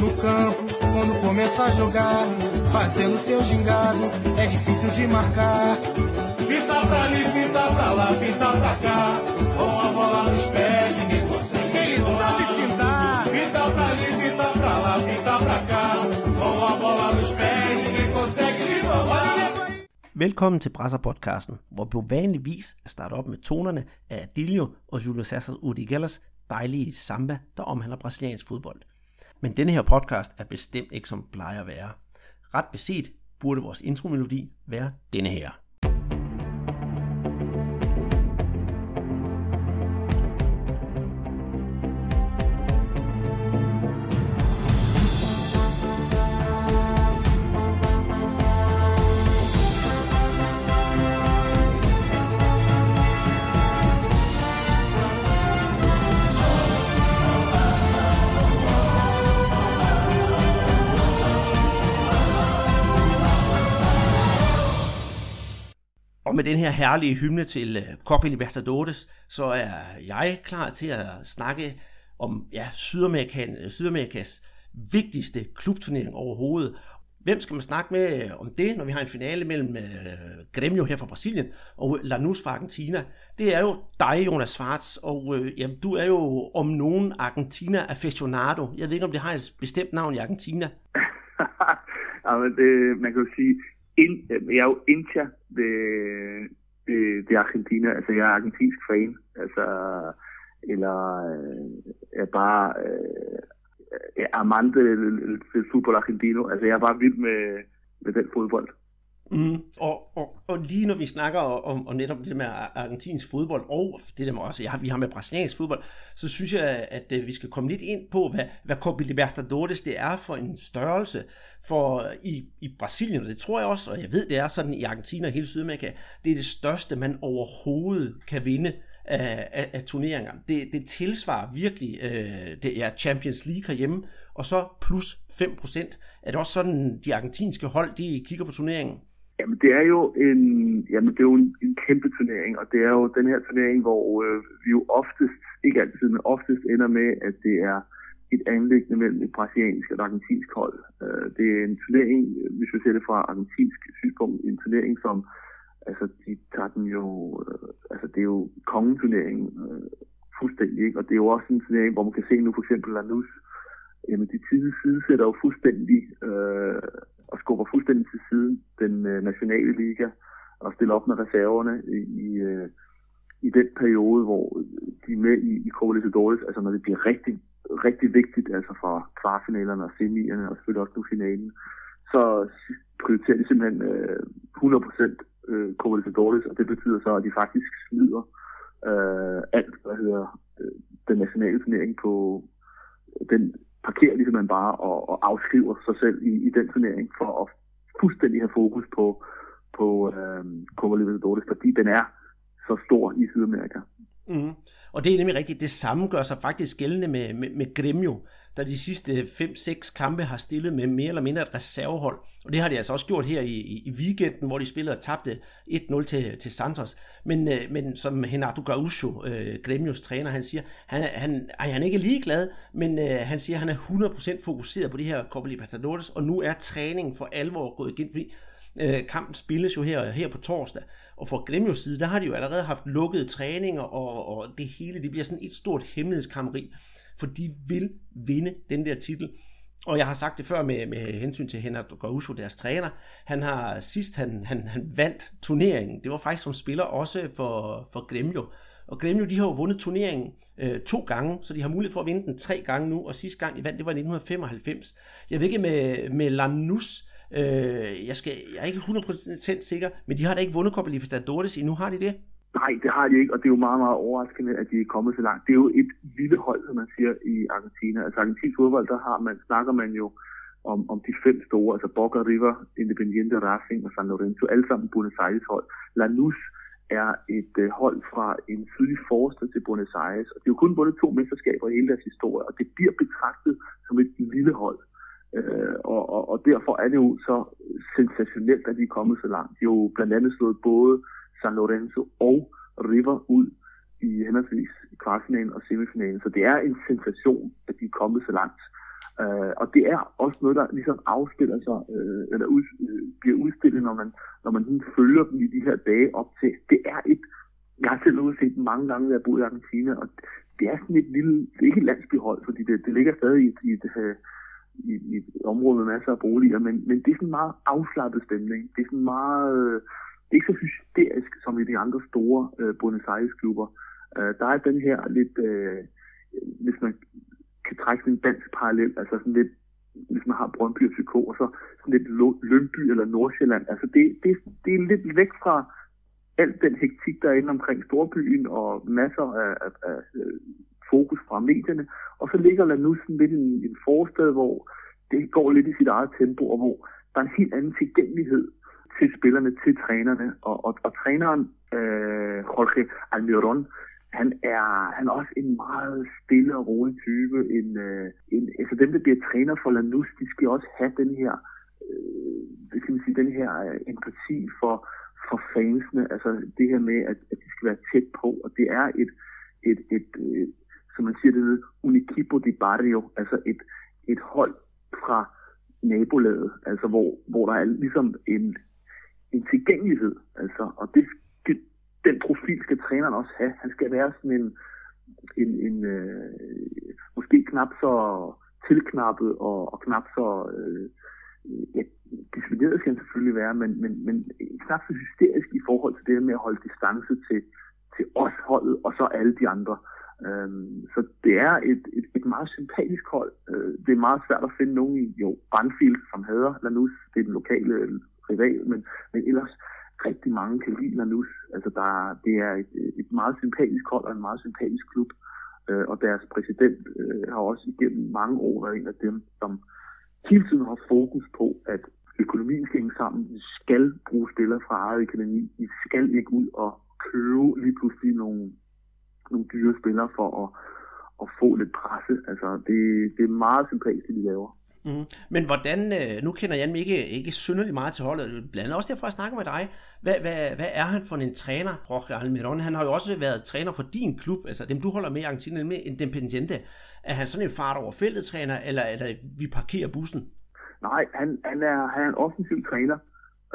No campo, quando começa a jogar, fazendo seu gingado, é difícil de marcar. Fita pra ali, fita pra lá, fita pra cá, com a bola nos pés, ninguém consegue. Ele sabe fintar. Fita pra ali, fita pra lá, fita pra cá, com a bola nos pés, ninguém consegue lhe roubar. Velkommen til Brasser-podcasten, hvor vi på vanlig vis starter op med tonerne af Adilio og Julio Cesar Urigelas dejlige samba, der omhandler brasiliansk fodbold. Men denne her podcast er bestemt ikke som plejer at være. Ret beset burde vores intromelodi være denne her. Med den her herlige hymne til øh, Copa Libertadores, så er jeg klar til at snakke om ja, Sydamerika, Sydamerikas vigtigste klubturnering overhovedet. Hvem skal man snakke med øh, om det, når vi har en finale mellem øh, Grêmio her fra Brasilien og Lanús fra Argentina? Det er jo dig, Jonas Schwartz, og øh, jamen, du er jo om nogen Argentina aficionado. Jeg ved ikke, om det har et bestemt navn i Argentina. ja, men det, man kan jo sige, in, øh, jeg er jo inter de, det, de Argentina, altså jeg er argentinsk fan, altså, eller øh, er bare øh, amante del fodbold argentino, altså jeg er bare vild med, med den fodbold. Mm. Og, og, og lige når vi snakker om, om netop det med argentinsk fodbold, og det der med også, ja, vi har med brasiliansk fodbold, så synes jeg, at, at vi skal komme lidt ind på, hvad, hvad Copa Libertadores det er for en størrelse for øh, i, i Brasilien, og det tror jeg også, og jeg ved, det er sådan i Argentina og hele Sydamerika, det er det største, man overhovedet kan vinde af, af, af turneringer. Det, det tilsvarer virkelig øh, det er Champions League herhjemme, og så plus 5%. Er det også sådan, de argentinske hold, de kigger på turneringen? Jamen, det er jo en, jamen, det er jo en, en kæmpe turnering, og det er jo den her turnering, hvor øh, vi jo oftest, ikke altid, men oftest ender med, at det er et anlæggende mellem et brasiliansk og et argentinsk hold. Øh, det er en turnering, hvis vi ser det fra argentinsk synspunkt, en turnering, som, altså, de tager den jo, øh, altså, det er jo kongeturnering øh, fuldstændig, ikke? Og det er jo også en turnering, hvor man kan se nu for eksempel Lanús, jamen, de tidlige sidesætter jo fuldstændig øh, og skubber fuldstændig til siden den øh, nationale liga og stiller op med reserverne i, øh, i den periode, hvor de er med i, i Copa Libertadores, altså når det bliver rigtig, rigtig vigtigt, altså fra kvartfinalerne og semierne og selvfølgelig også nu finalen, så prioriterer de simpelthen øh, 100% øh, Copa Libertadores, og det betyder så, at de faktisk smider øh, alt, hvad hedder øh, den nationale turnering på den parkerer ligesom man bare og, og afskriver sig selv i, i den turnering for at fuldstændig have fokus på, på øh, Copa Libertadores, fordi den er så stor i Sydamerika. Mm. Og det er nemlig rigtigt. Det samme gør sig faktisk gældende med, med, med Gremio, der de sidste 5-6 kampe har stillet med mere eller mindre et reservehold. Og det har de altså også gjort her i, i, weekenden, hvor de spillede og tabte 1-0 til, til Santos. Men, øh, men som Renato Gaucho, øh, Gremios træner, han siger, han, han, ej, han er ikke ligeglad, men øh, han siger, at han er 100% fokuseret på det her Copa Libertadores, og nu er træningen for alvor gået igen, fordi øh, kampen spilles jo her, her på torsdag. Og for Gremios side, der har de jo allerede haft lukkede træninger, og, og det hele det bliver sådan et stort hemmelighedskammeri, for de vil vinde den der titel. Og jeg har sagt det før med, med hensyn til Henrik Gaucho, deres træner. Han har sidst han, han, han vandt turneringen. Det var faktisk som spiller også for, for Gremio. Og Gremio, de har jo vundet turneringen øh, to gange, så de har mulighed for at vinde den tre gange nu, og sidste gang de vandt, det var i 1995. Jeg ved ikke med, med Lanús, Øh, jeg, skal, jeg er ikke 100% sikker, men de har da ikke vundet Copa Libertadores endnu, har de det? Nej, det har de ikke, og det er jo meget, meget overraskende, at de er kommet så langt. Det er jo et lille hold, som man siger, i Argentina. Altså argentinsk fodbold, der har man, snakker man jo om, om de fem store, altså Boca River, Independiente Racing og San Lorenzo, alle sammen Buenos Aires hold. Lanús er et øh, hold fra en sydlig forstad til Buenos Aires, og det er kun vundet to mesterskaber i hele deres historie, og det bliver betragtet som et lille hold. Øh, og, og, og derfor er det jo så sensationelt, at de er kommet så langt. De har jo blandt andet slået både San Lorenzo og River ud i henholdsvis kvartfinalen og semifinalen. Så det er en sensation, at de er kommet så langt. Øh, og det er også noget, der ligesom afspiller sig, øh, eller ud, øh, bliver udstillet, når man, når man følger dem i de her dage op til. Det er et, jeg har selv set mange gange, da jeg boede i Argentina, og det er sådan et lille, det er ikke et landsbyhold, fordi det, det ligger stadig i et, i et, i, i et område med masser af boliger, men, men det er sådan en meget afslappet stemning. Det er sådan meget, øh, det er ikke så hysterisk som i de andre store øh, Buenos Aires-klubber. Øh, der er den her lidt, Øh, hvis man kan trække en dansk parallel, altså sådan lidt, hvis man har Brøndby og FCK, og så sådan lidt Lønby eller Nordsjælland. Altså det, det, det er lidt væk fra alt den hektik, der er inde omkring storbyen, og masser af, af, af øh, fokus fra medierne. Og så ligger Lanussen sådan lidt i en, en forstad, hvor det går lidt i sit eget tempo, og hvor der er en helt anden tilgængelighed til spillerne, til trænerne. Og, og, og træneren, øh, Jorge Almiron, han er, han er også en meget stille og rolig type. En, øh, en, altså dem, der bliver træner for Lanus, de skal også have den her, øh, det kan man sige, den her øh, empati for, for fansene. Altså det her med, at, at de skal være tæt på, og det er et, et, et, et som man siger det, un equipo de barrio, altså et, et hold fra nabolaget, altså hvor, hvor der er ligesom en, en tilgængelighed, altså, og det den profil skal træneren også have. Han skal være sådan en, en, en øh, måske knap så tilknappet og, og knap så øh, ja, disciplineret skal han selvfølgelig være, men, men, men knap så hysterisk i forhold til det med at holde distance til, til os holdet og så alle de andre. Øhm, så det er et, et, et meget sympatisk hold. Øh, det er meget svært at finde nogen i, jo, Brandfield, som hader Lanús, det er den lokale øh, rival, men, men ellers rigtig mange kan lide Lanús. Altså, der, det er et, et meget sympatisk hold og en meget sympatisk klub. Øh, og deres præsident øh, har også igennem mange år været en af dem, som hele tiden har fokus på, at økonomien skal hænge sammen. Vi skal bruge spillere fra eget økonomi. Vi skal ikke ud og købe lige pludselig nogle, nogle dyre spillere for at, at få lidt presse. Altså, det, det er meget sympatisk, det de laver. Mm. Men hvordan, øh, nu kender Jan ikke, ikke synderligt meget til holdet, blandt andet også derfor, jeg snakker med dig. Hvad, hvad, hvad er han for en træner, Jorge Almiron? Han har jo også været træner for din klub, altså dem du holder med i Argentina, med Independiente. Er han sådan en fart over feltet træner, eller, eller vi parkerer bussen? Nej, han, han, er, han er en offensiv træner,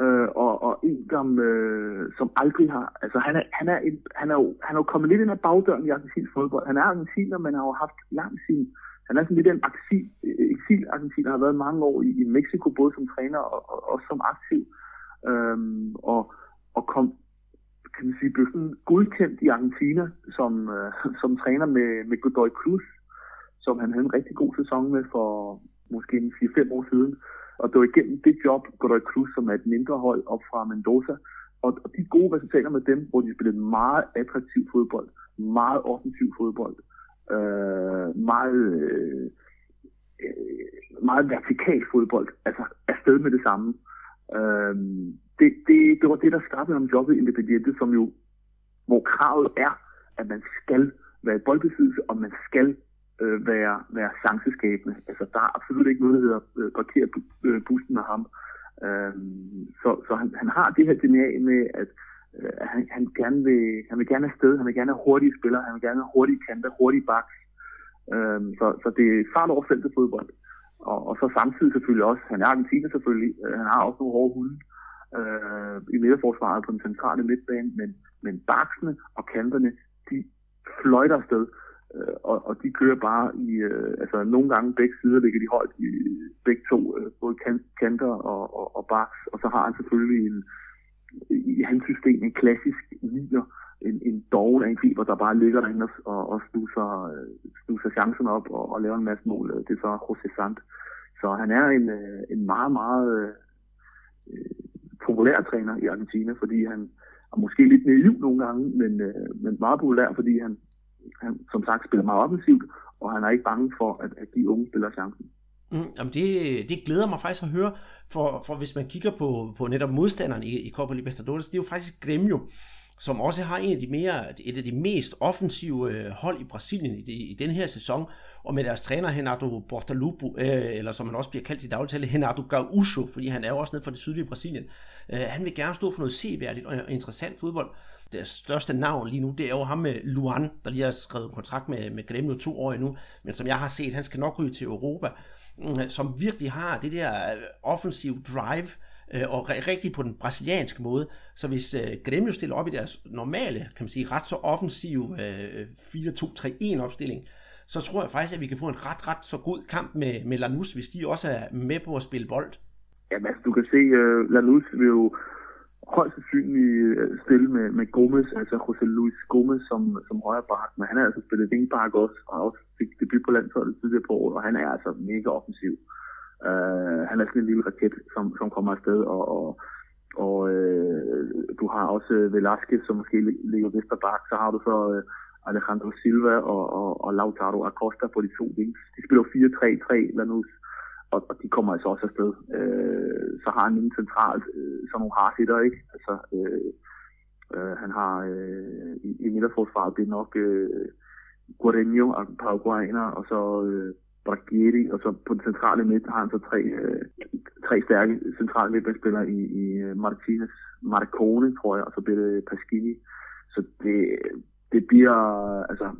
øh, og, og en, som, øh, som aldrig har... Altså, han er, han, er en, han, er jo, han er jo kommet lidt ind ad bagdøren i argentinsk fodbold. Han er argentiner, men har jo haft lang sin han er sådan lidt en øh, eksil-argentiner, har været mange år i, i Mexico, både som træner og, og, og som aktiv. Øhm, og, og kom, kan man sige, blev sådan godkendt i Argentina som, øh, som træner med, med Godoy Cruz, som han havde en rigtig god sæson med for måske 4-5 år siden. Og det var igennem det job, Godoy Cruz, som er et mindre hold op fra Mendoza, og, og de gode resultater med dem, hvor de spillede meget attraktiv fodbold, meget offensiv fodbold, øh, meget, øh, meget vertikal fodbold, altså afsted med det samme. Øh, det, det, det var det, der skabte om jobbet Independiente, som jo, hvor kravet er, at man skal være i boldbesiddelse, og man skal øh, være, være chanceskabende. Altså, der er absolut ikke noget, der hedder øh, parkere øh, bussen med ham. Øh, så så han, han har det her DNA med, at øh, han, han, gerne vil, han vil gerne have sted, han vil gerne have hurtige spillere, han vil gerne have hurtige kanter, hurtige baks. Øh, så, så det er fart over feltet fodbold. Og, og så samtidig selvfølgelig også, han er argentiner selvfølgelig, øh, han har også nogle hårde hunde øh, i midterforsvaret på den centrale midtbane, men, men baksene og kanterne, de fløjter afsted, og, og de kører bare i, øh, altså nogle gange begge sider ligger de højt i begge to, øh, både kanter og, og, og baks, og så har han selvfølgelig en, i hans system en klassisk nier, en, en doven angriber, der bare ligger derinde og, og snuser, øh, snuser chancen op og, og laver en masse mål. Øh, det er så José Sant. Så han er en, øh, en meget, meget øh, populær træner i Argentina, fordi han er måske lidt naiv nogle gange, men, øh, men meget populær, fordi han, han som sagt spiller meget offensivt, og han er ikke bange for, at, at de unge spiller chancen. Mm, jamen det, det glæder mig faktisk at høre, for, for hvis man kigger på, på netop modstanderen i, i Copa Libertadores, det er jo faktisk Grêmio, som også har en af de mere, et af de mest offensive øh, hold i Brasilien i, i den her sæson, og med deres træner Renato Portaluppi, øh, eller som han også bliver kaldt i dagligtale, Renato Gaúcho, fordi han er jo også nede fra det sydlige Brasilien. Øh, han vil gerne stå for noget seværdigt og interessant fodbold. Det største navn lige nu, det er jo ham med Luan, der lige har skrevet kontrakt med, med Gremio to år endnu, men som jeg har set, han skal nok ryge til Europa. Mm, som virkelig har det der øh, offensiv drive, øh, og rigtig på den brasilianske måde. Så hvis øh, Grêmio stiller op i deres normale, kan man sige, ret så offensiv øh, øh 4-2-3-1 opstilling, så tror jeg faktisk, at vi kan få en ret, ret så god kamp med, med Lanús, hvis de også er med på at spille bold. Jamen altså, du kan se, uh, Lanús vil jo højst sandsynligt øh, stille med, med Gomes, altså José Luis Gomes som, som højre bak, men han har altså spillet wingback også, og også fik debut på landsholdet tidligere på året, og han er altså mega offensiv. Uh, han er sådan en lille raket, som, som kommer afsted, og, og, og uh, du har også Velasquez, som måske ligger bak, så har du så uh, Alejandro Silva og, og, og Lautaro Acosta på de to wings. De spiller 4-3-3, Lanús, og, og de kommer altså også afsted. Øh, så har han en centralt øh, sådan nogle hardhitter, ikke? Altså, øh, øh, han har øh, i, i midterforsvaret, det er nok øh, Guarino altså og Paraguayaner, og så øh, Bragieri, og så på den centrale midt har han så tre, øh, tre stærke centrale midtbanespillere i, i øh, Martinez, Marcone, tror jeg, og så bliver det Pasquini. Så det, det bliver, altså,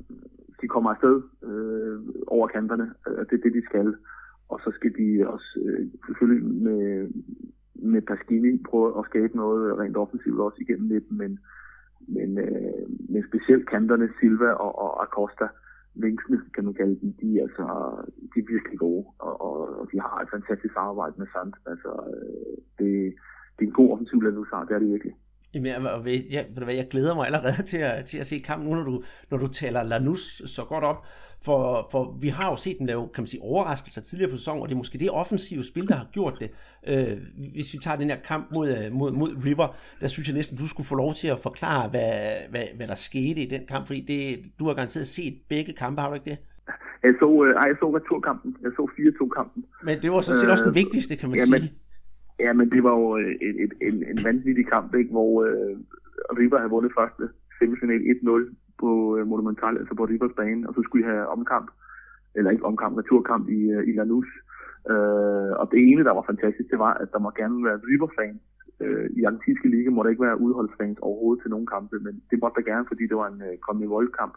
de kommer afsted øh, over kanterne, altså, det er det, de skal. Og så skal de også øh, selvfølgelig med, med Pasquini prøve at skabe noget rent offensivt også igennem lidt, men, men, øh, men specielt kanterne Silva og, og Acosta, vingsene kan man kalde dem, de er, altså, de er virkelig gode, og, og, og de har et fantastisk samarbejde med Sand. Altså, øh, det, det er en god offensiv landusar, det er det virkelig. Jamen, jeg, jeg, jeg glæder mig allerede til at, til at se kampen nu, når du, når du taler Lanus så godt op. For, for vi har jo set den lave, kan man sige, overraskelser tidligere på sæsonen, og det er måske det offensive spil, der har gjort det. Øh, hvis vi tager den her kamp mod, øh, mod, mod River, der synes jeg næsten, du skulle få lov til at forklare, hvad, hvad, hvad der skete i den kamp, fordi det, du har garanteret set begge kampe, har du ikke det? Jeg så, øh, jeg så returkampen. Jeg så 4-2-kampen. Men det var så set øh, også den vigtigste, kan man ja, sige. Men, Ja, men det var jo øh, et, et, en, en vanvittig kamp, ikke? hvor øh, River havde vundet første semifinal 1-0 på øh, Monumental, altså på Rivers bane, og så skulle de have omkamp, eller ikke omkamp, naturkamp i, øh, i Lanús. Øh, og det ene, der var fantastisk, det var, at der må gerne være River-fans. Øh, I argentinske liga må der ikke være udholdsfans overhovedet til nogen kampe, men det måtte der gerne, fordi det var en øh, kommende voldkamp.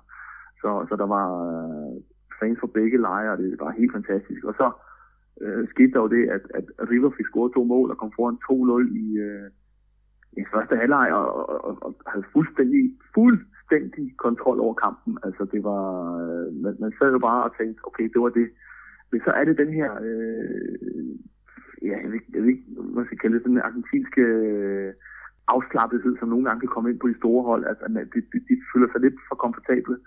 Så, så der var øh, fans fra begge lejre, og det var helt fantastisk. Og så øh, skete der jo det, at, at River fik scoret to mål og kom foran 2-0 i, øh, i første halvleg og, og, og, og havde fuldstændig, fuldstændig kontrol over kampen. Altså det var, øh, man, man sad jo bare og tænkte, okay, det var det. Men så er det den her, øh, ja, jeg ved, jeg ved ikke, hvad skal kalde det, den argentinske øh, afslappethed, som nogle gange kan komme ind på de store hold. Altså, de, de, de føler sig lidt for komfortable.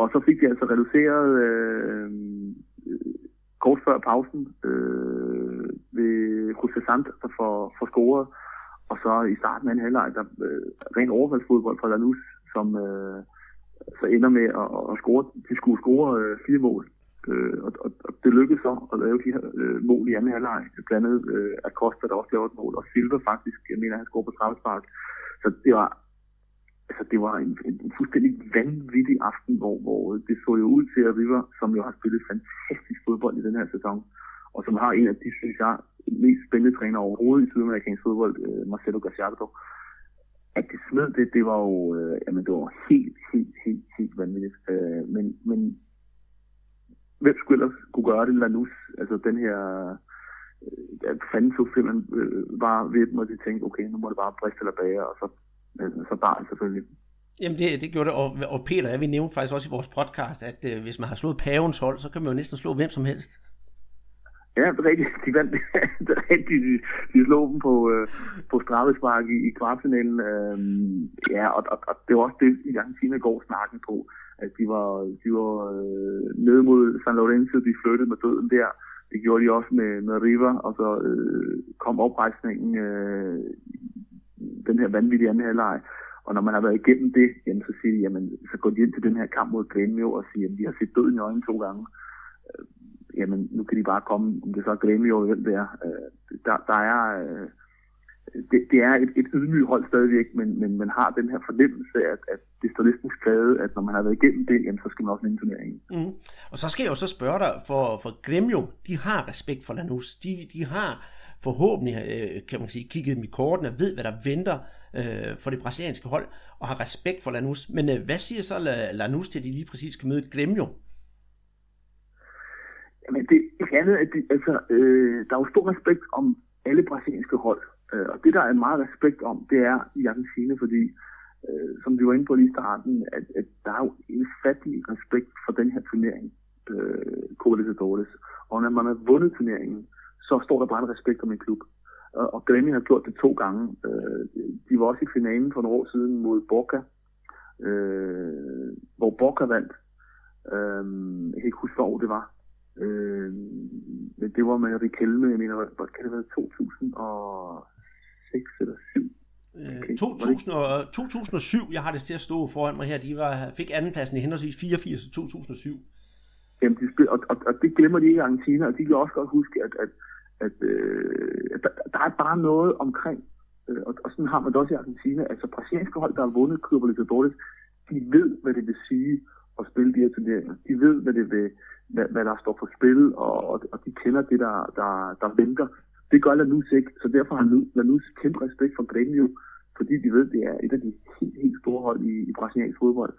Og så fik de altså reduceret øh, kort før pausen øh, ved José Sant, der får, får scoret. Og så i starten af en halvleg, der øh, ren overfaldsfodbold fra Lanús, som øh, så ender med at, at score. De skulle score øh, fire mål. Øh, og, og, og, det lykkedes så at lave de her øh, mål i anden halvleg. Blandt andet øh, Acosta, der også lavede et mål, og Silva faktisk, jeg mener, han scorede på straffespark. Så det var altså, det var en, en, en fuldstændig vanvittig aften, hvor, hvor det så jo ud til, at River, som jo har spillet fantastisk fodbold i den her sæson, og som har en af de, synes jeg, mest spændende træner overhovedet i sydamerikansk fodbold, øh, Marcelo Gaciardo, at det smed det, det var jo, øh, jamen det var helt, helt, helt, helt vanvittigt. Øh, men, men hvem skulle ellers kunne gøre det, Lanus, altså den her uh, fanden så simpelthen øh, bare ved dem, og de tænkte, okay, nu må det bare briste eller bage, og så så barn selvfølgelig. Jamen det, det gjorde det, og, og Peter, jeg vil nævne faktisk også i vores podcast, at øh, hvis man har slået pavens hold, så kan man jo næsten slå hvem som helst. Ja, det er rigtigt. De vandt, det er rigtigt. De, de slog dem på, øh, på straffespark i, i kvartfinalen. Øh, ja, og, og, og, det var også det, i Argentina går snakken på, at de var, de var øh, nede mod San Lorenzo, de flyttede med døden der. Det gjorde de også med, med River, og så øh, kom oprejsningen øh, den her vanvittige anden halvleg. Og når man har været igennem det, jamen, så siger de, jamen, så går de ind til den her kamp mod Grêmio og siger, at vi har set døden i øjnene to gange. Øh, jamen, nu kan de bare komme, om det så er Grêmio eller hvem det er. Øh, der, der er, øh, det, det er et, et ydmygt hold stadigvæk, men, men man har den her fornemmelse, at, at det står næsten skrevet, at når man har været igennem det, jamen, så skal man også vinde turneringen. Mm. Og så skal jeg jo så spørge dig, for, for Grêmio, de har respekt for Lanús. De, de har forhåbentlig øh, kan man sige, kigget dem i kortene, ved hvad der venter øh, for det brasilianske hold, og har respekt for Lanús. Men øh, hvad siger så Lanús til, at de lige præcis skal møde Gremio? Men det er ikke andet, at de, altså, øh, der er jo stor respekt om alle brasilianske hold. Øh, og det, der er meget respekt om, det er i Argentina, fordi, øh, som vi var inde på lige i starten, at, at der er jo en fattig respekt for den her turnering, øh, Copa Libertadores. Og når man har vundet turneringen, så står der bare en respekt om en klub. Og, og har gjort det to gange. Øh, de var også i finalen for nogle år siden mod Boca, øh, hvor Boca vandt. Øh, jeg kan ikke huske, hvor det var. Øh, men det var med Riquelme, jeg mener, hvad kan det være, 2006 eller 7? Okay. 2000 og, 2007, jeg har det til at stå foran mig her, de var, fik andenpladsen i henholdsvis 84 og 2007. Jamen, de spil, og, og, og, det glemmer de ikke Argentina, og de kan også godt huske, at, at, at, øh, der, der er bare noget omkring, øh, og, og sådan har man det også i Argentina, altså brasilianske hold, der har vundet Copa Libertadores, de ved, hvad det vil sige at spille de her turneringer. De ved, hvad det vil, hvad, hvad der står på spil, og, og, og de kender det, der, der, der venter. Det gør Lanús ikke, så derfor har Lanús kæmpe respekt for Grêmio, fordi de ved, det er et af de helt, helt store hold i, i brasiliansk fodbold.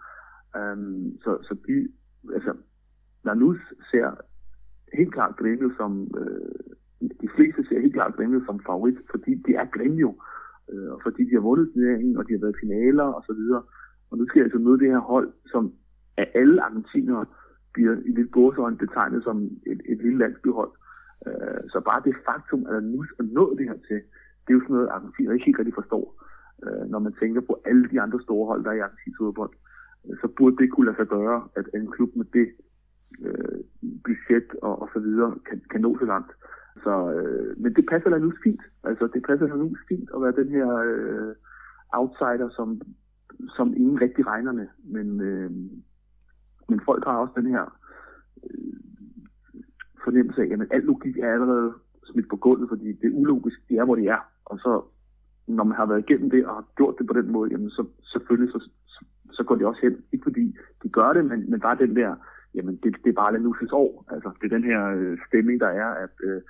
Um, så, så de, altså, Lanús ser helt klart Grêmio som, øh, de fleste ser helt klart Grêmio som favorit, fordi det er Grêmio, øh, og fordi de har vundet turneringen, og de har været finaler og så videre. Og nu skal jeg altså møde det her hold, som af alle argentinere bliver i lidt gåsøjne betegnet som et, et lille landsbyhold. Øh, så bare det faktum, at nu er nået det her til, det er jo sådan noget, argentinere ikke helt rigtig forstår. Øh, når man tænker på alle de andre store hold, der er i argentinsk fodbold, øh, så burde det kunne lade sig gøre, at en klub med det øh, budget og, og så videre kan, kan nå så langt. Så, øh, men det passer nu fint. Altså, det passer nu fint at være den her øh, outsider, som, som ingen rigtig regner med. Men, øh, men folk har også den her øh, fornemmelse af, at al logik er allerede smidt på gulvet, fordi det er ulogisk, det er, hvor det er. Og så, når man har været igennem det og har gjort det på den måde, jamen så selvfølgelig så, så, så går det også hen. Ikke fordi de gør det, men, men bare den der, jamen det, det er bare Lanusens år. Altså det er den her øh, stemning, der er, at, øh,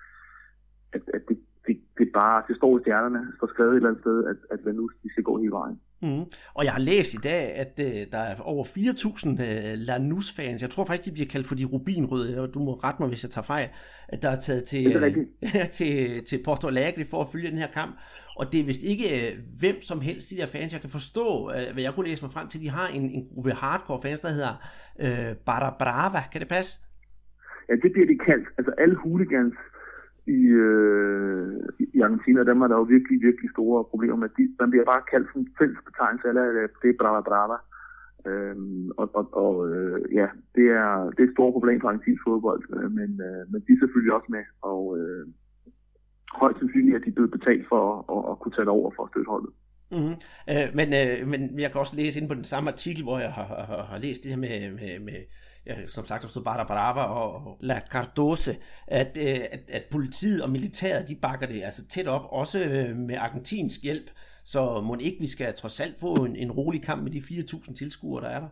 at, at det, det, det er bare, det står i stjernerne, står skrevet et eller andet sted, at, at Lanus, de skal gå hele vejen. Mm. Og jeg har læst i dag, at uh, der er over 4.000 uh, Lanús-fans. Jeg tror faktisk, de bliver kaldt for de rubinrøde, og du må rette mig, hvis jeg tager fejl, at der er taget til, uh, til, til Porto Alegre for at følge den her kamp. Og det er vist ikke uh, hvem som helst, de der fans. Jeg kan forstå, uh, hvad jeg kunne læse mig frem til. De har en, en gruppe hardcore fans, der hedder uh, Barra Brava. Kan det passe? Ja, det bliver de kaldt. Altså alle hooligans i, øh, i Argentina, der er der jo virkelig, virkelig store problemer med. De, man bliver bare kaldt som fælles betegnelse, eller det er brava brava. Øhm, og og, og øh, ja, det er, det er et stort problem for argentinsk fodbold, øh, men, øh, men de er selvfølgelig også med, og øh, højst sandsynligt at de er blevet betalt for at, at, at kunne tage det over for at støtte holdet. Mm-hmm. Øh, men, øh, men jeg kan også læse ind på den samme artikel, hvor jeg har, har, har læst det her med, med, med som sagt, der stod Bada Brava og La Cardose, at, øh, at, at politiet og militæret, de bakker det altså tæt op, også øh, med argentinsk hjælp, så må ikke vi skal trods alt få en, en rolig kamp med de 4.000 tilskuere, der er der.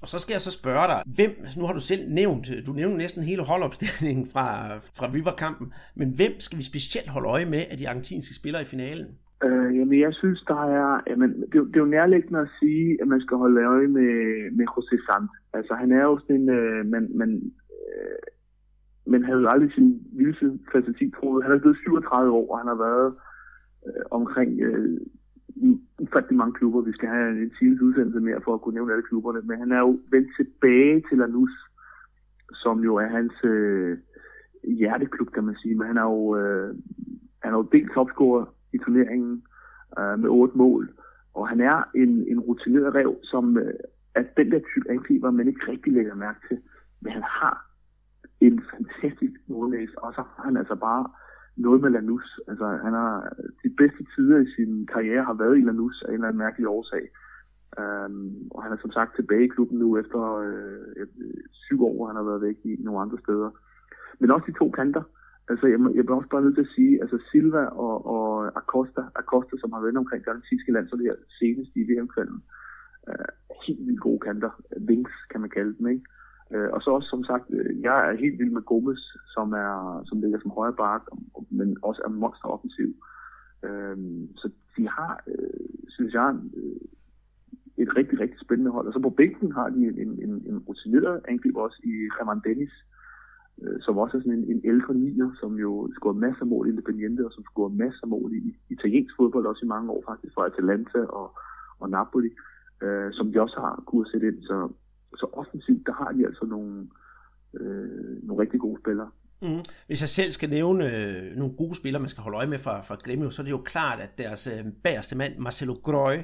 Og så skal jeg så spørge dig, hvem, nu har du selv nævnt, du nævnte næsten hele holdopstillingen fra, fra River-kampen, men hvem skal vi specielt holde øje med af de argentinske spillere i finalen? Øh, jamen, jeg synes, der er... Jamen, det, det er jo nærliggende at sige, at man skal holde øje med, med José Sant. Altså, han er jo sådan en... Øh, man, man, øh, man havde jo aldrig sin vildeste fantasi troet. Han er blevet 37 år, og han har været øh, omkring øh, ufattelig mange klubber. Vi skal have en times udsendelse mere for at kunne nævne alle klubberne. Men han er jo vendt tilbage til Lanús, som jo er hans øh, hjerteklub, kan man sige. Men han er jo, øh, han er jo delt topscorer i turneringen øh, med otte mål. Og han er en, en rutineret rev, som øh, er den der type angriber, man ikke rigtig lægger mærke til. Men han har en fantastisk målnæs, og så har han altså bare noget med Lanus. Altså, han har de bedste tider i sin karriere har været i Lanus af en eller anden mærkelig årsag. Um, og han er som sagt tilbage i klubben nu efter øh, øh, syv år, hvor han har været væk i nogle andre steder. Men også de to kanter. Altså, jeg, jeg bliver også bare nødt til at sige, altså Silva og, og Acosta, Acosta, som har været omkring det argentinske land, så det her senest i VM-kvalden, uh, helt vildt gode kanter. Wings, kan man kalde dem, ikke? Uh, og så også, som sagt, øh, jeg er helt vild med Gomes, som, er, som ligger som højre bak, men også er monsteroffensiv. Uh, øh, så de har, uh, synes jeg, uh, et rigtig, rigtig spændende hold. Og så på bænken har de en, en, en rutineret angriber også i Herman Dennis, øh, Øh, som også er sådan en, en ældre nier, som jo scorede masser af mål i Independiente, og som scorede masser af mål i italiensk fodbold, også i mange år faktisk, fra Atalanta og, og Napoli, øh, som de også har kunne sætte ind. Så, så offensivt, der har de altså nogle, øh, nogle rigtig gode spillere. Mm. Hvis jeg selv skal nævne øh, nogle gode spillere, man skal holde øje med fra, fra Grêmio, så er det jo klart, at deres øh, bagerste mand, Marcelo Grøy,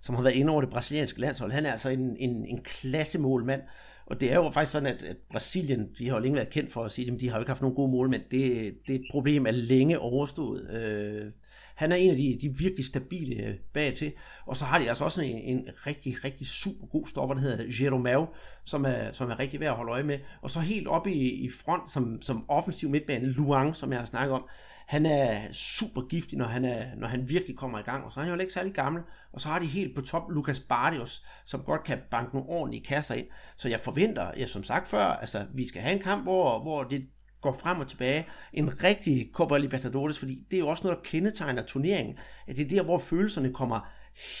som har været inde over det brasilianske landshold, han er altså en, en, en klassemålmand. Og det er jo faktisk sådan, at, at Brasilien, de har jo længe været kendt for at sige, at de har jo ikke haft nogen gode målmænd. Det, det problem er længe overstået. Øh, han er en af de, de virkelig stabile øh, bag til. Og så har de altså også en, en rigtig, rigtig super god stopper, der hedder Jeromel, som er, som er rigtig værd at holde øje med. Og så helt oppe i, i front som, som offensiv midtbane, Luang, som jeg har snakket om. Han er super giftig, når han, er, når han virkelig kommer i gang. Og så er han jo ikke særlig gammel. Og så har de helt på top Lukas Bardios, som godt kan banke nogle ordentlige kasser ind. Så jeg forventer, ja, som sagt før, altså vi skal have en kamp, hvor, hvor det går frem og tilbage. En rigtig Copa Libertadores, fordi det er jo også noget, der kendetegner turneringen. At det er der, hvor følelserne kommer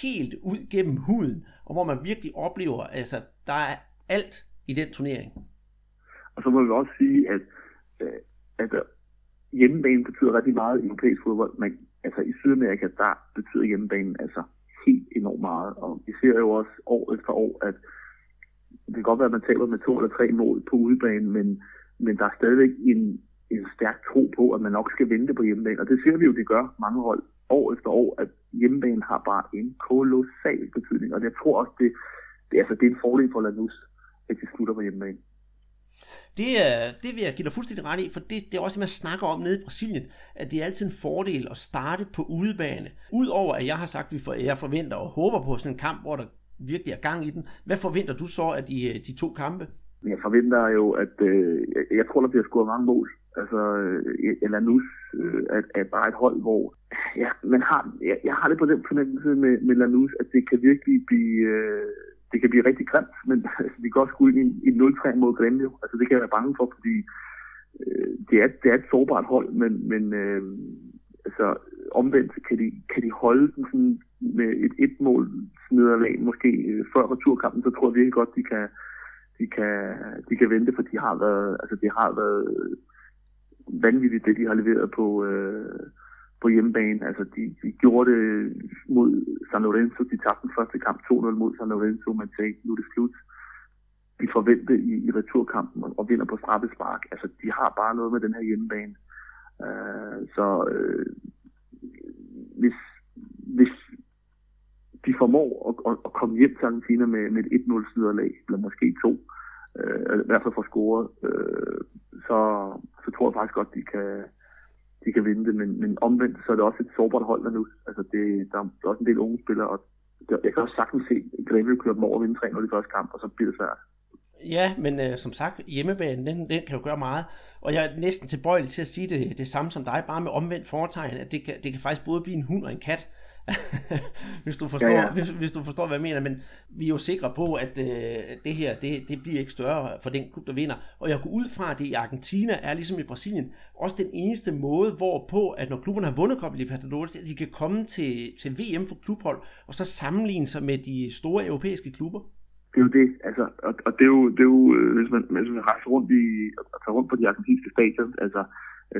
helt ud gennem huden, og hvor man virkelig oplever, altså der er alt i den turnering. Og så må vi også sige, at, øh, at øh, hjemmebane betyder rigtig meget i europæisk fodbold, men altså i Sydamerika, der betyder hjemmebanen altså helt enormt meget. Og vi ser jo også år efter år, at det kan godt være, at man taber med to eller tre mål på udebanen, men, men der er stadigvæk en, en stærk tro på, at man nok skal vente på hjemmebane. Og det ser vi jo, det gør mange hold år efter år, at hjemmebanen har bare en kolossal betydning. Og jeg tror også, det, det, altså, det er en fordel for Lanús, at de slutter på hjemmebane. Det, det vil jeg give dig fuldstændig ret i, for det, det er også det, man snakker om nede i Brasilien, at det er altid en fordel at starte på udebane. Udover at jeg har sagt, at jeg forventer og håber på sådan en kamp, hvor der virkelig er gang i den. Hvad forventer du så af de, øh, de to kampe? Jeg forventer jo, at øh, jeg tror, der bliver scoret mange mål. Altså, eller Lanús øh, er, er bare et hold, hvor ja, man har, jeg, jeg har det på den fornemmelse med, med Lanús, at det kan virkelig blive... Øh, det kan blive rigtig grimt, men altså, vi kan også gå ind i, en 0-3 mod Grêmio. Altså, det kan jeg være bange for, fordi øh, det, er, det er et sårbart hold, men, men øh, altså, omvendt kan de, kan de holde den sådan med et et-mål nederlag måske øh, før returkampen, så tror jeg virkelig godt, de kan, de kan, de kan vente, for de har været, altså, de har været vanvittigt, det de har leveret på, øh, på hjemmebane. Altså, de, de gjorde det mod San Lorenzo. De tabte den første kamp 2-0 mod San Lorenzo, men sagde, nu er det slut. De forventede i, i returkampen og, og vinder på straffespark. Altså, de har bare noget med den her hjemmebane. Uh, så uh, hvis, hvis de formår at, at, at komme hjem til Argentina med, med et 1-0 snyderlag, eller måske to, uh, i hvert fald for score, uh, så, så tror jeg faktisk godt, de kan, de kan vinde det, men, men omvendt så er det også et sårbart hold der nu. Altså det, der er også en del unge spillere, og jeg kan også sagtens se, Greve køre kører dem over og vinde 3 i første kamp, og så bliver det svært. Ja, men øh, som sagt, hjemmebanen, den, den kan jo gøre meget. Og jeg er næsten tilbøjelig til at sige det, det samme som dig, bare med omvendt foretegn, at det kan, det kan faktisk både blive en hund og en kat. hvis, du forstår, ja, ja. Hvis, hvis du forstår, hvad jeg mener. Men vi er jo sikre på, at øh, det her, det, det bliver ikke større for den klub, der vinder. Og jeg går ud fra, at det i Argentina er ligesom i Brasilien, også den eneste måde, hvorpå, at når klubberne har vundet Copa Libertadores, at de kan komme til, til VM for klubhold, og så sammenligne sig med de store europæiske klubber. Det er jo det, altså, og, og det er jo, det er jo øh, hvis, man, hvis man rejser rundt, i, og tager rundt på de argentinske stadion, altså,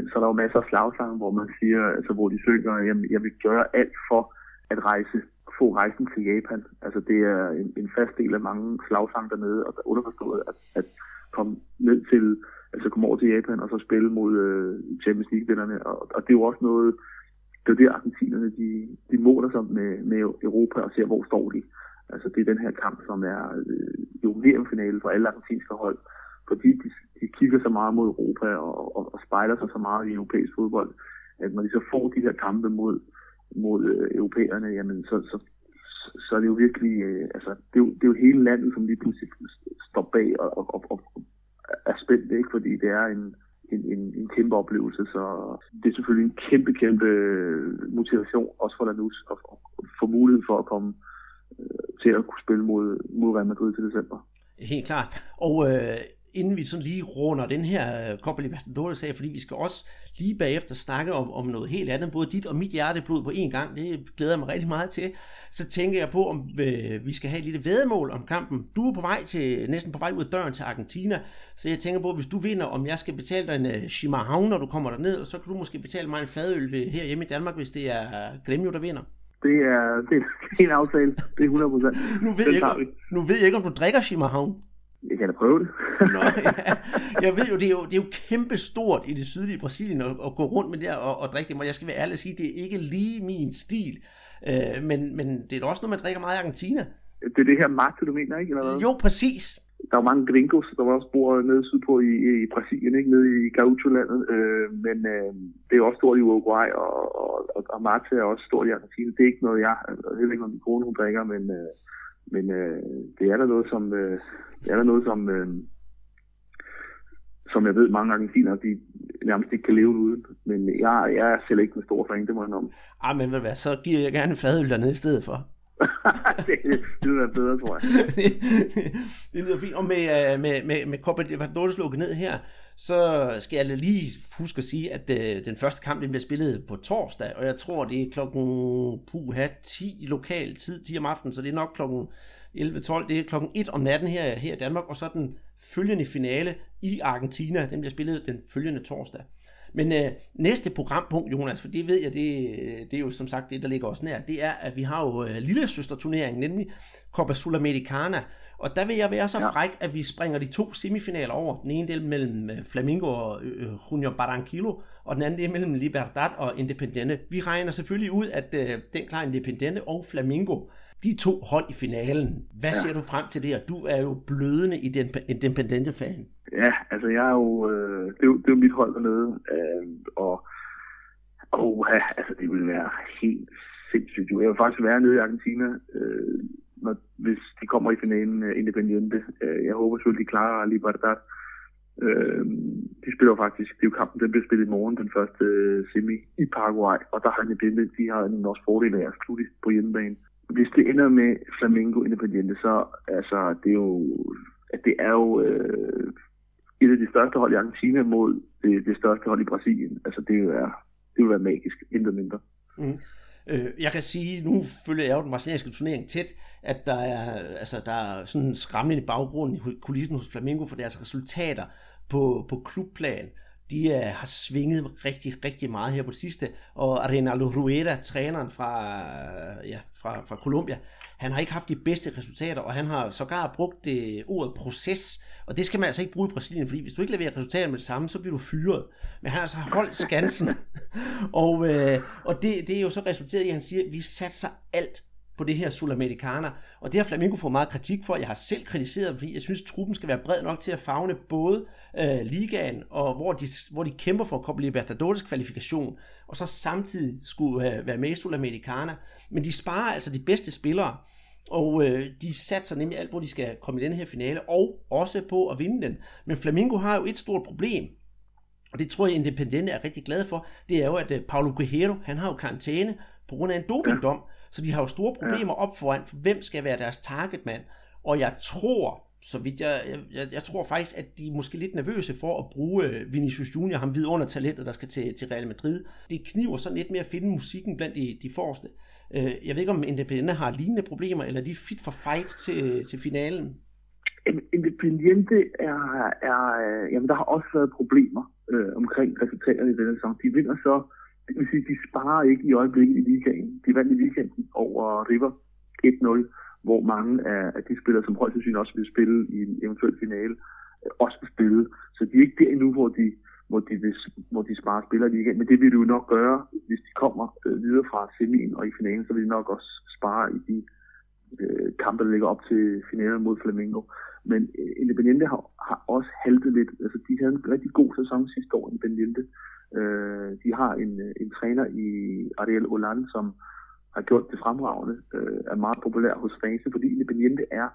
så er der jo masser af slagsange, hvor man siger, altså, hvor de synger, jeg, jeg vil gøre alt for, at rejse, få rejsen til Japan. Altså det er en, en fast del af mange slagsange dernede, og der underforstået at, at komme ned til, altså komme over til Japan og så spille mod øh, Champions League-vinderne. Og, og det er jo også noget, det er det argentinerne, de, de måler sig med, med Europa og ser, hvor står de. Altså det er den her kamp, som er øh, jo VM-finale for alle argentinske hold, kigger så meget mod Europa og, og, og spejler sig så meget i europæisk fodbold, at når de så får de her kampe mod mod øh, europæerne, jamen så, så, så er det jo virkelig, øh, altså det er jo, det er jo hele landet, som lige pludselig står bag og, og, og, og er spændt, ikke? fordi det er en, en, en, en kæmpe oplevelse, så det er selvfølgelig en kæmpe, kæmpe øh, motivation, også for Lanús, at, at få muligheden for at komme øh, til at kunne spille mod, mod Real Madrid til december. Helt klart. Og øh, inden vi sådan lige runder den her øh, Copa Libertadores af, fordi vi skal også lige bagefter snakke om, om noget helt andet, både dit og mit hjerteblod på en gang, det glæder jeg mig rigtig meget til, så tænker jeg på, om øh, vi skal have et lille vedmål om kampen. Du er på vej til, næsten på vej ud af døren til Argentina, så jeg tænker på, hvis du vinder, om jeg skal betale dig en Shimahau, når du kommer derned, og så kan du måske betale mig en fadøl her hjemme i Danmark, hvis det er Gremio, der vinder. Det er, det er en aftale. Det er 100 procent. Nu ved, jeg ikke, nu ved jeg ikke, om du drikker Shimahau. Jeg kan da prøve det. Nå, ja. Jeg ved jo det, er jo, det er jo kæmpe stort i det sydlige Brasilien at, at gå rundt med det og, og drikke det. Og jeg skal være ærlig at sige, det er ikke lige min stil. Øh, men, men det er da også noget, man drikker meget i Argentina. Det er det her mate, du mener, ikke? Eller hvad? Jo, præcis. Der er jo mange gringos, der også bor nede sydpå i, i Brasilien, ikke? Nede i Gaucho-landet. Øh, men øh, det er også stort i Uruguay, og, og, og, og mate er også stort i Argentina. Det er ikke noget, jeg... Ved ikke, om min kone hun drikker, men... Øh, men øh, det er der noget, som, øh, det er der noget, som, øh, som jeg ved, mange argentinere, de nærmest ikke kan leve uden. Men jeg, jeg er selv ikke en stor fan, det må jeg om. Ah, men hvad, så giver jeg gerne en fadøl dernede i stedet for. det, det lyder bedre, tror jeg. det, det lyder fint. Og med, øh, med, med, med Copa Libertadores lukket ned her, så skal jeg lige huske at sige, at øh, den første kamp den bliver spillet på torsdag, og jeg tror, det er klokken puha, 10 lokal tid, 10 om aftenen, så det er nok klokken 11-12, det er klokken 1 om natten her, her i Danmark, og så den følgende finale i Argentina, den bliver spillet den følgende torsdag. Men øh, næste programpunkt, Jonas, for det ved jeg, det, øh, det er jo som sagt det, der ligger os nær, det er, at vi har jo øh, lille søsterturneringen, nemlig Copa Sudamericana, og der vil jeg være så fræk, at vi springer de to semifinaler over. Den ene del mellem øh, Flamingo og øh, Junior Barranquillo, og den anden del mellem Libertad og Independiente. Vi regner selvfølgelig ud, at øh, den klarer Independiente og Flamingo de to hold i finalen. Hvad ja. ser du frem til det? Du er jo blødende i den Independiente-fan. Ja, altså jeg er jo, øh, det, er jo, det er jo mit hold dernede, øh, og, ja, altså det vil være helt sindssygt. Jeg vil faktisk være nede i Argentina, øh, når, hvis de kommer i finalen uh, Independiente. Uh, jeg håber selvfølgelig, de klarer Libertad. Uh, de spiller faktisk, det er jo kampen, den bliver spillet i morgen, den første uh, semi i Paraguay, og der har Independiente, de har en også fordel af at slutte på hjemmebane. Hvis det ender med Flamengo Independiente, så altså, det er jo, at det er jo uh, et af de største hold i Argentina mod det, det største hold i Brasilien. Altså det er, det vil være magisk, intet mindre. Mm. Øh, jeg kan sige, nu følger jeg jo den brasilianske turnering tæt, at der er, altså, der er sådan en skræmmende baggrund i kulissen hos Flamingo for deres resultater på, på klubplan. De er, har svinget rigtig, rigtig meget her på det sidste, og Arenalo Rueda, træneren fra, ja, fra, fra Colombia, han har ikke haft de bedste resultater, og han har sågar brugt det ordet proces, og det skal man altså ikke bruge i Brasilien, fordi hvis du ikke leverer resultater med det samme, så bliver du fyret. Men han har altså holdt skansen, og, øh, og det, det er jo så resulteret i, at han siger, at vi satser alt på det her Sulamericana. Og det har Flamengo fået meget kritik for. Jeg har selv kritiseret, fordi jeg synes, at truppen skal være bred nok til at fagne både øh, ligaen, og hvor de, hvor de kæmper for Copa Libertadores kvalifikation, og så samtidig skulle øh, være med i Sulamericana. Men de sparer altså de bedste spillere. Og øh, de satser nemlig alt, hvor de skal komme i den her finale, og også på at vinde den. Men Flamengo har jo et stort problem, og det tror jeg Independente er rigtig glad for, det er jo, at øh, Paulo Guerrero, han har jo karantæne på grund af en dopingdom, så de har jo store problemer op foran, hvem skal være deres targetmand. Og jeg tror, så vidt jeg, jeg, jeg tror faktisk, at de er måske lidt nervøse for at bruge øh, Vinicius Junior, ham under talentet, der skal til, til Real Madrid. Det kniver sådan lidt med at finde musikken blandt de, de forreste. Øh, jeg ved ikke, om Independiente har lignende problemer, eller de er fit for fight til, til finalen? Independiente er, er, jamen der har også været problemer øh, omkring resultaterne i denne sæson. De vinder så, det vil sige, de sparer ikke i øjeblikket i ligaen. De vandt i weekenden over River 1-0, hvor mange af, de spillere, som højst sandsynligt også vil spille i en eventuel finale, øh, også vil spille. Så de er ikke der endnu, hvor de, hvor de, vil, hvor de sparer spillere lige igen. Men det vil de jo nok gøre, hvis de kommer øh, videre fra semien og i finalen, så vil de nok også spare i de øh, kampe, der ligger op til finalen mod Flamengo. Men øh, Independiente har, har også haltet lidt. Altså, de havde en rigtig god sæson sidste år, Independiente. Øh, de har en, øh, en træner i Ariel Hollande, som har gjort det fremragende, øh, er meget populær hos fansene, fordi Independiente er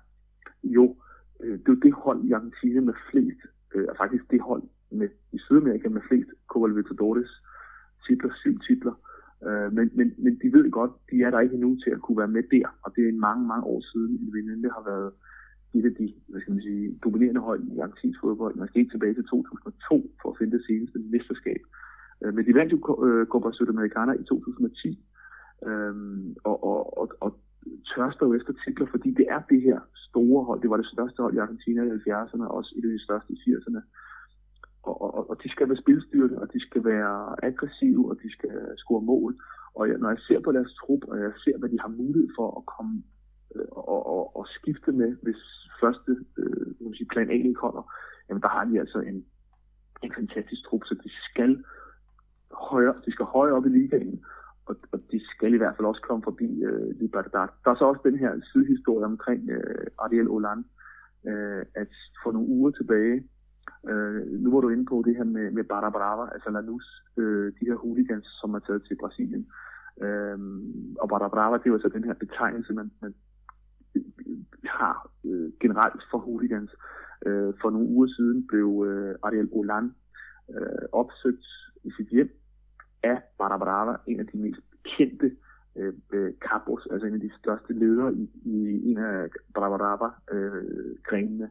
jo øh, det er det hold i Argentina med flest, øh, er faktisk det hold med, i Sydamerika med flest Copa Libertadores titler, syv titler. Øh, Øh, men, men, men de ved godt, de er der ikke endnu til at kunne være med der, og det er mange, mange år siden, at Independiente har været et af de hvad skal man sige, dominerende hold i argentinsk fodbold. Man skal ikke tilbage til 2002 for at finde det seneste mesterskab. Øh, men de vandt jo øh, Copa Sudamericana i 2010, øh, og, og, og, og tørster jo efter titler, fordi det er det her store hold. Det var det største hold i Argentina i 70'erne, og også et af de største i 80'erne. Og, og, og de skal være spilstyrende, og de skal være aggressive, og de skal score mål. Og jeg, når jeg ser på deres trup, og jeg ser, hvad de har mulighed for at komme øh, og, og, og skifte med, hvis første øh, man sige, plan A ikke holder, jamen der har de altså en, en fantastisk trup, så de skal højere, de skal højere op i ligaen, og, og de skal i hvert fald også komme forbi øh, Libertad. Der er så også den her sidehistorie omkring øh, Ariel Hollande, øh, at for nogle uger tilbage, øh, nu var du inde på det her med, med Barra Brava, altså Lanús, øh, de her hooligans, som er taget til Brasilien. Øh, og Barra Brava, det er jo altså den her betegnelse, man, man øh, har øh, generelt for hooligans. Øh, for nogle uger siden blev øh, Ariel Olan øh, opsøgt i sit hjem af Barra Brava, en af de mest kendte øh, øh, capos, altså en af de største ledere i, i en af Barra Brava-grenene, øh,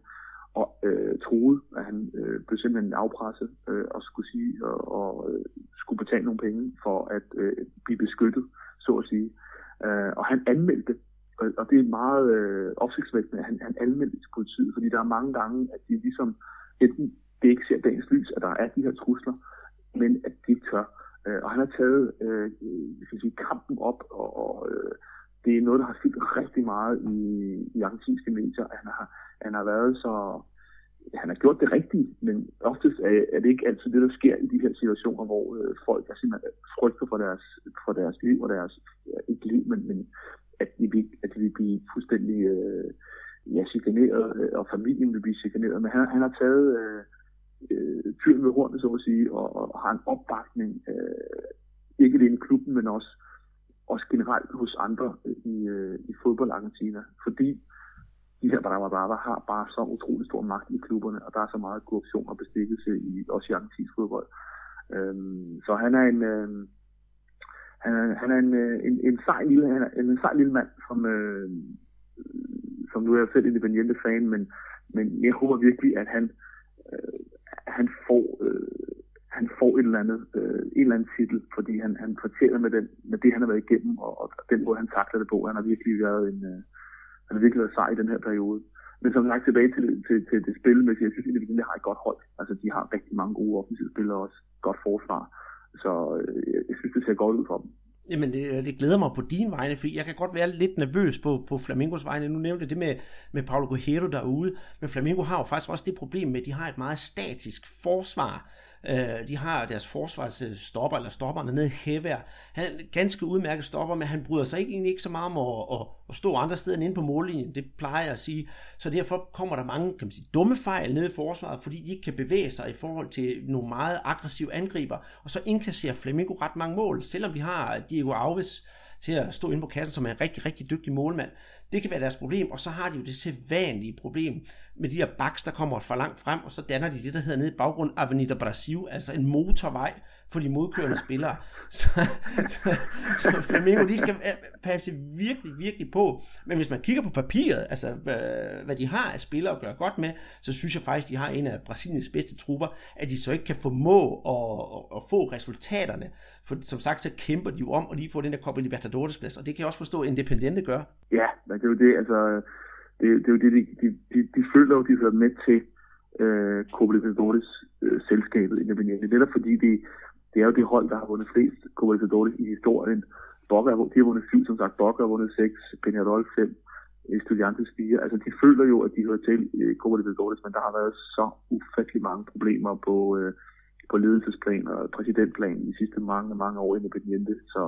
og øh, troede, at han øh, blev simpelthen afpresset øh, og skulle sige og, og øh, skulle betale nogle penge for at øh, blive beskyttet, så at sige. Øh, og han anmeldte og, og det er meget øh, opsigtsvækkende, at han, han anmeldte til politiet, fordi der er mange gange, at de ligesom enten det ikke ser dagens lys, at der er de her trusler, men at de ikke tør. Øh, og han har taget øh, skal sige, kampen op, og, og øh, det er noget, der har fyldt rigtig meget i, i argentinske medier. Han har, han har været så... Han har gjort det rigtige, men oftest er, er det ikke altid det, der sker i de her situationer, hvor øh, folk er simpelthen frygter for deres, for deres liv og deres, ikke liv, men, men at de vil, at de vil blive fuldstændig øh, ja, chikaneret, øh, og familien vil blive chikaneret. Men han, han har taget øh, øh, tyren ved hornet, så at sige, og, og har en opbakning, øh, ikke alene i klubben, men også, også generelt hos andre i, øh, i fodbold Argentina. Fordi de her Brava har bare så utrolig stor magt i klubberne, og der er så meget korruption og bestikkelse i, også i argentinsk fodbold. Øhm, så han er en, øh, han er, han er en, øh, en, en, sej lille, han er en sej lille mand, som, øh, som nu er jeg selv Independiente fan, men, men jeg håber virkelig, at han, øh, han får øh, han får et eller andet, øh, en eller anden titel, fordi han, han fortæller med, den, med det, han har været igennem, og, og den måde, han takler det på. Han har virkelig været en, øh, han har virkelig været sej i den her periode. Men som sagt tilbage til, til, til det spil, med, jeg synes, at de har et godt hold. Altså, de har rigtig mange gode offensive spillere også. Godt forsvar. Så øh, jeg synes, det ser godt ud for dem. Jamen, det, det glæder mig på din vegne, fordi jeg kan godt være lidt nervøs på, på Flamingos vegne. Nu nævnte jeg det med, med Paulo Guerrero derude, men Flamingo har jo faktisk også det problem med, at de har et meget statisk forsvar. Øh, de har deres forsvarsstopper, eller stopperne nede i Hævær. Han er ganske udmærket stopper, men han bryder sig ikke, egentlig ikke så meget om at, at, at stå andre steder end inde på mållinjen. Det plejer jeg at sige. Så derfor kommer der mange kan man sige, dumme fejl nede i forsvaret, fordi de ikke kan bevæge sig i forhold til nogle meget aggressive angriber. Og så indkasserer Flamingo ret mange mål, selvom vi har Diego Alves, til at stå inde på kassen, som er en rigtig, rigtig dygtig målmand. Det kan være deres problem, og så har de jo det sædvanlige problem med de her baks, der kommer for langt frem, og så danner de det, der hedder nede i baggrund Avenida Brasil, altså en motorvej for de modkørende spillere. Så, så, så Flamengo, de skal øh, passe virkelig, virkelig på. Men hvis man kigger på papiret, altså hvad, hvad de har af spillere at gøre godt med, så synes jeg faktisk, de har en af Brasiliens bedste trupper, at de så ikke kan formå at, at, at få resultaterne. For som sagt, så kæmper de jo om at lige få den der Copa Libertadores plads, og det kan jeg også forstå, at Independente gør. Ja, men det er jo det, altså, det, det er jo det, de, de, de, de føler jo, de hører med til øh, Copa Libertadores øh, selskabet Independente. Netop fordi det, det er jo det hold, der har vundet flest Copa Libertadores i historien. Boca, de har vundet syv, som sagt. Boca har vundet seks, Peñarol fem, Estudiantes fire. Altså, de føler jo, at de hører til øh, Copa Libertadores, men der har været så ufattelig mange problemer på, øh, på ledelsesplan og præsidentplan de sidste mange, mange år i Independiente. Så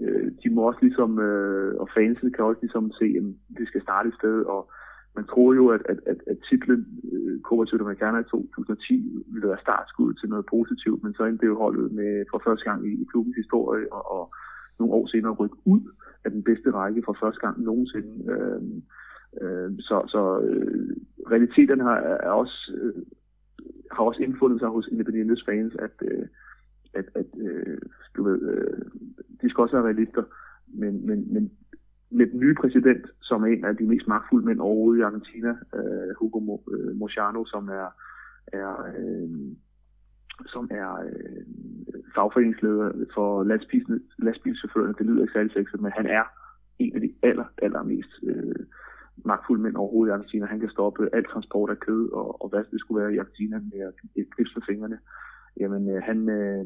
øh, de må også ligesom, øh, og fansen kan også ligesom se, at det skal starte et sted, og man tror jo, at, at, at, at titlen øh, Copa Sudamericana i 2010 ville være startskud til noget positivt, men så endte det jo holdet med for første gang i, i klubbens historie, og, og nogle år senere rykke ud af den bedste række for første gang nogensinde. Øh, øh, så så øh, realiteten har, er også, øh, har også indfundet sig hos Independientes fans, at, øh, at, at øh, du ved, øh, de skal også være realister, men, men, men med den nye præsident, som er en af de mest magtfulde mænd overhovedet i Argentina, øh, Hugo Mo, øh, som er, er øh, som er øh, fagforeningsleder for lastbilchaufførerne. Det lyder ikke særlig sexet, men han er en af de aller, aller mest øh, magtfulde mænd overhovedet i Argentina. Han kan stoppe al transport af kød og, og hvad det skulle være i Argentina med at knipse med fingrene. Jamen, øh, han, øh,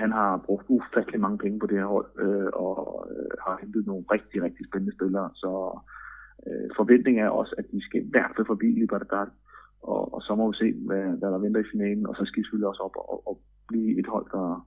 han har brugt ufattelig mange penge på det her hold, øh, og øh, har hentet nogle rigtig, rigtig spændende spillere. Så øh, forventningen er også, at de skal i hvert fald forbi Libertad, og, og så må vi se, hvad, hvad der venter i finalen, og så skal de selvfølgelig også op og, og blive et hold, der,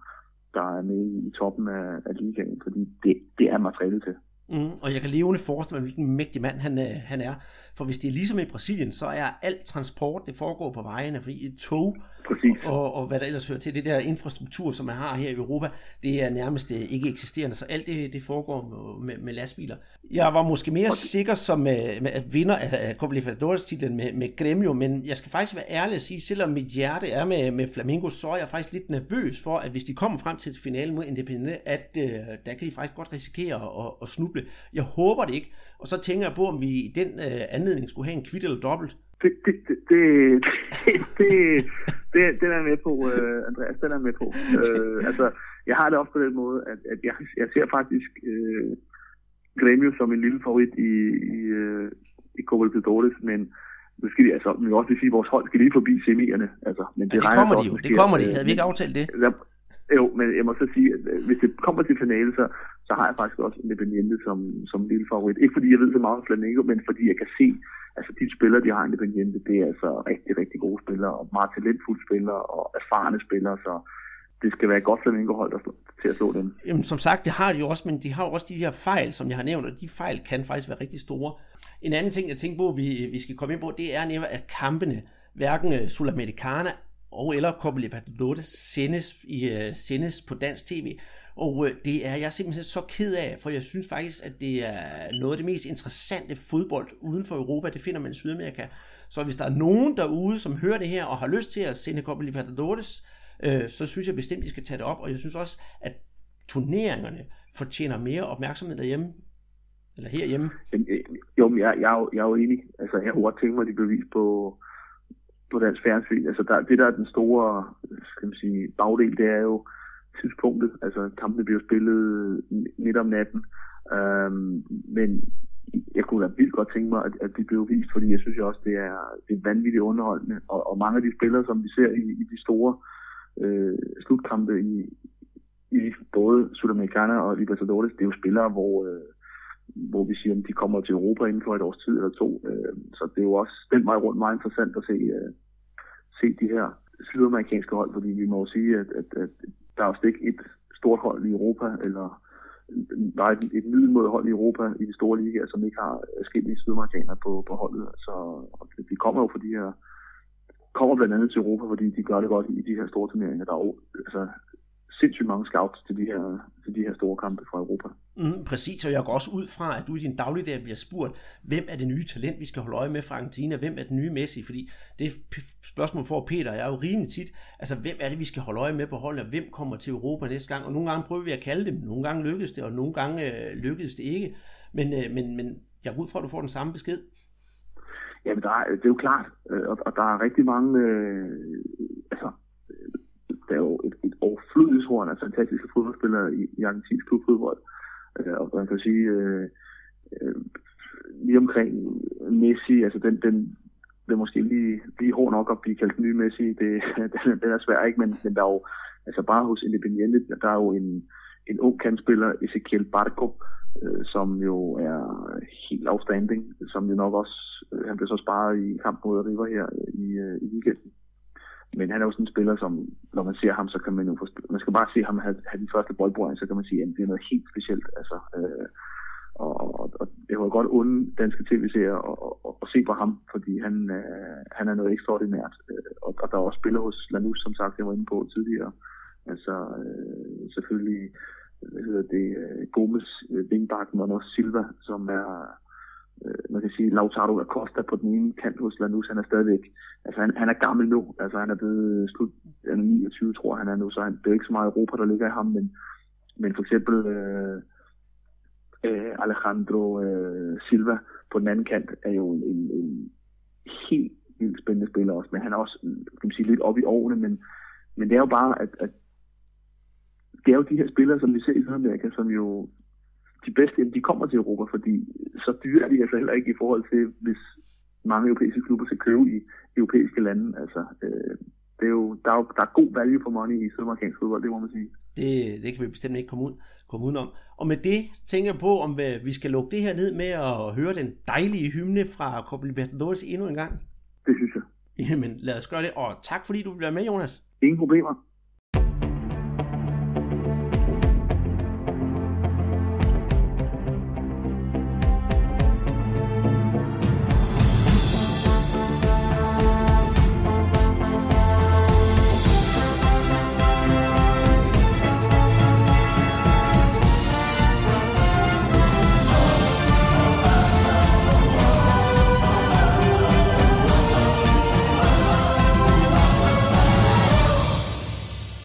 der er med i toppen af, af ligaen, fordi det, det er materialet til. Mm, og jeg kan levende forestille mig, hvilken mægtig mand han, øh, han er. For hvis det er ligesom i Brasilien, så er alt transport, det foregår på vejene, fordi et tog Præcis. og, og hvad der ellers hører til, det der infrastruktur, som man har her i Europa, det er nærmest øh, ikke eksisterende, så alt det, det foregår med, med lastbiler. Jeg var måske mere sikker som med, med at vinder af Copa Libertadores titlen med, med Gremio, men jeg skal faktisk være ærlig at sige, selvom mit hjerte er med, med Flamingo, så er jeg faktisk lidt nervøs for, at hvis de kommer frem til finalen mod Independiente, at uh, der kan de faktisk godt risikere at, at snuble. Jeg håber det ikke, og så tænker jeg på, om vi i den uh, anledning skulle have en kvitt eller dobbelt. Det, det, det, det, det, det, den er med på, uh, Andreas, den er med på. Uh, altså, jeg har det også på den måde, at, at jeg, jeg ser faktisk uh, Gremio som en lille favorit i, i, uh, i Copa Libertadores, men nu skal de, altså, vi også sige, at vores hold skal lige forbi semierne. Altså, men det, ja, det kommer de jo, det kommer de. Havde vi ikke aftalt det? Der, jo, men jeg må så sige, at øh, hvis det kommer til finale, så, så har jeg faktisk også Independiente som, som en lille favorit. Ikke fordi jeg ved så meget om Flamengo, men fordi jeg kan se, altså de spillere, de har Independiente, det er altså rigtig, rigtig gode spillere, og meget talentfulde spillere, og erfarne spillere, så det skal være et godt Flamengo-hold der til at slå dem. Jamen, som sagt, det har de jo også, men de har jo også de her fejl, som jeg har nævnt, og de fejl kan faktisk være rigtig store. En anden ting, jeg tænker på, vi, vi skal komme ind på, det er nemlig, at kampene, hverken øh, Sulamericana og eller Copa Libertadores sendes, i, uh, sendes på dansk tv. Og uh, det er jeg simpelthen så ked af, for jeg synes faktisk, at det er noget af det mest interessante fodbold uden for Europa, det finder man i Sydamerika. Så hvis der er nogen derude, som hører det her og har lyst til at sende Copa Libertadores, uh, øh, så synes jeg bestemt, de skal tage det op. Og jeg synes også, at turneringerne fortjener mere opmærksomhed derhjemme, eller herhjemme. Jo, jeg, jeg, er jo, jeg er jo enig. Altså, jeg har godt tænkt mig de bevis på, på dansk fjernsyn. Altså, der, det der er den store skal man sige, bagdel, det er jo tidspunktet. Altså, kampene bliver spillet midt om natten. Øhm, men jeg kunne da vildt godt tænke mig, at, at de blev vist, fordi jeg synes også, det er, det er vanvittigt underholdende. Og, og mange af de spillere, som vi ser i, i de store øh, slutkampe i, i både Sudamericana og Libertadores, det er jo spillere, hvor, øh, hvor vi siger, at de kommer til Europa inden for et års tid eller to. Øh, så det er jo også den vej rundt meget interessant at se, øh, se de her sydamerikanske hold, fordi vi må jo sige, at, at, at der er jo ikke et stort hold i Europa, eller nej, et, et middelmåde hold i Europa i de store ligaer, som ikke har forskellige sydamerikanere på, på holdet. Så de kommer jo for de her kommer blandt andet til Europa, fordi de gør det godt i de her store turneringer. Der er altså, sindssygt mange scouts til de her, til de her store kampe fra Europa. Mm, præcis, og jeg går også ud fra, at du i din dagligdag bliver spurgt, hvem er det nye talent, vi skal holde øje med fra Argentina, hvem er den nye Messi, fordi det spørgsmål for Peter er jo rimelig tit, altså hvem er det, vi skal holde øje med på holdet, og hvem kommer til Europa næste gang, og nogle gange prøver vi at kalde dem, nogle gange lykkes det, og nogle gange øh, lykkedes det ikke, men, øh, men, men jeg går ud fra, at du får den samme besked. Jamen, der er, det er jo klart, øh, og, og der er rigtig mange, øh, altså, der er jo et, et overflødighedshorn af fantastiske fodboldspillere i, i argentinsk klubfodbold. Øh, og man kan sige, øh, øh, lige omkring Messi, altså den, den, det er måske lige, lige hård nok at blive kaldt ny Messi, det, den, den er svær ikke, men, men der er jo, altså bare hos Independiente, der er jo en, en ung kandspiller, Ezequiel Barco, øh, som jo er helt outstanding, som jo nok også, øh, han blev så sparet i kamp mod River her øh, i, øh, i weekenden. Men han er jo sådan en spiller, som når man ser ham, så kan man jo forstå, man skal bare se ham have, have den første boldbrøring, så kan man sige, at det er noget helt specielt. Altså, øh, og, og, og det var godt onde danske tv-serier at, at, at, se på ham, fordi han, øh, han er noget ekstraordinært. Øh, og, og der er også spiller hos Lanús, som sagt, jeg var inde på tidligere. Altså øh, selvfølgelig, øh, hvad hedder det, øh, Gomes, øh, Vingbakken og også Silva, som er øh, man kan sige, Lautaro Acosta på den ene kant hos Lanús, han er stadigvæk, altså han, han er gammel nu, altså han er blevet slut, han er 29, tror han er nu, så han, det er ikke så meget Europa, der ligger i ham, men, men for eksempel øh, øh, Alejandro øh, Silva på den anden kant er jo en, en, en helt vildt spændende spiller også, men han er også kan man sige, lidt oppe i årene, men, men det er jo bare, at, at det er jo de her spillere, som vi ser i Sydamerika, som jo de bedste, de kommer til Europa, fordi så dyre er de altså heller ikke i forhold til, hvis mange europæiske klubber skal købe i europæiske lande. Altså, øh, det er jo, der, er jo, der er god value for money i sydamerikansk fodbold, det må man sige. Det, det kan vi bestemt ikke komme, ud, komme udenom. Og med det tænker jeg på, om vi skal lukke det her ned med at høre den dejlige hymne fra Copa Libertadores endnu en gang. Det synes jeg. Jamen, lad os gøre det. Og tak fordi du vil være med, Jonas. Ingen problemer.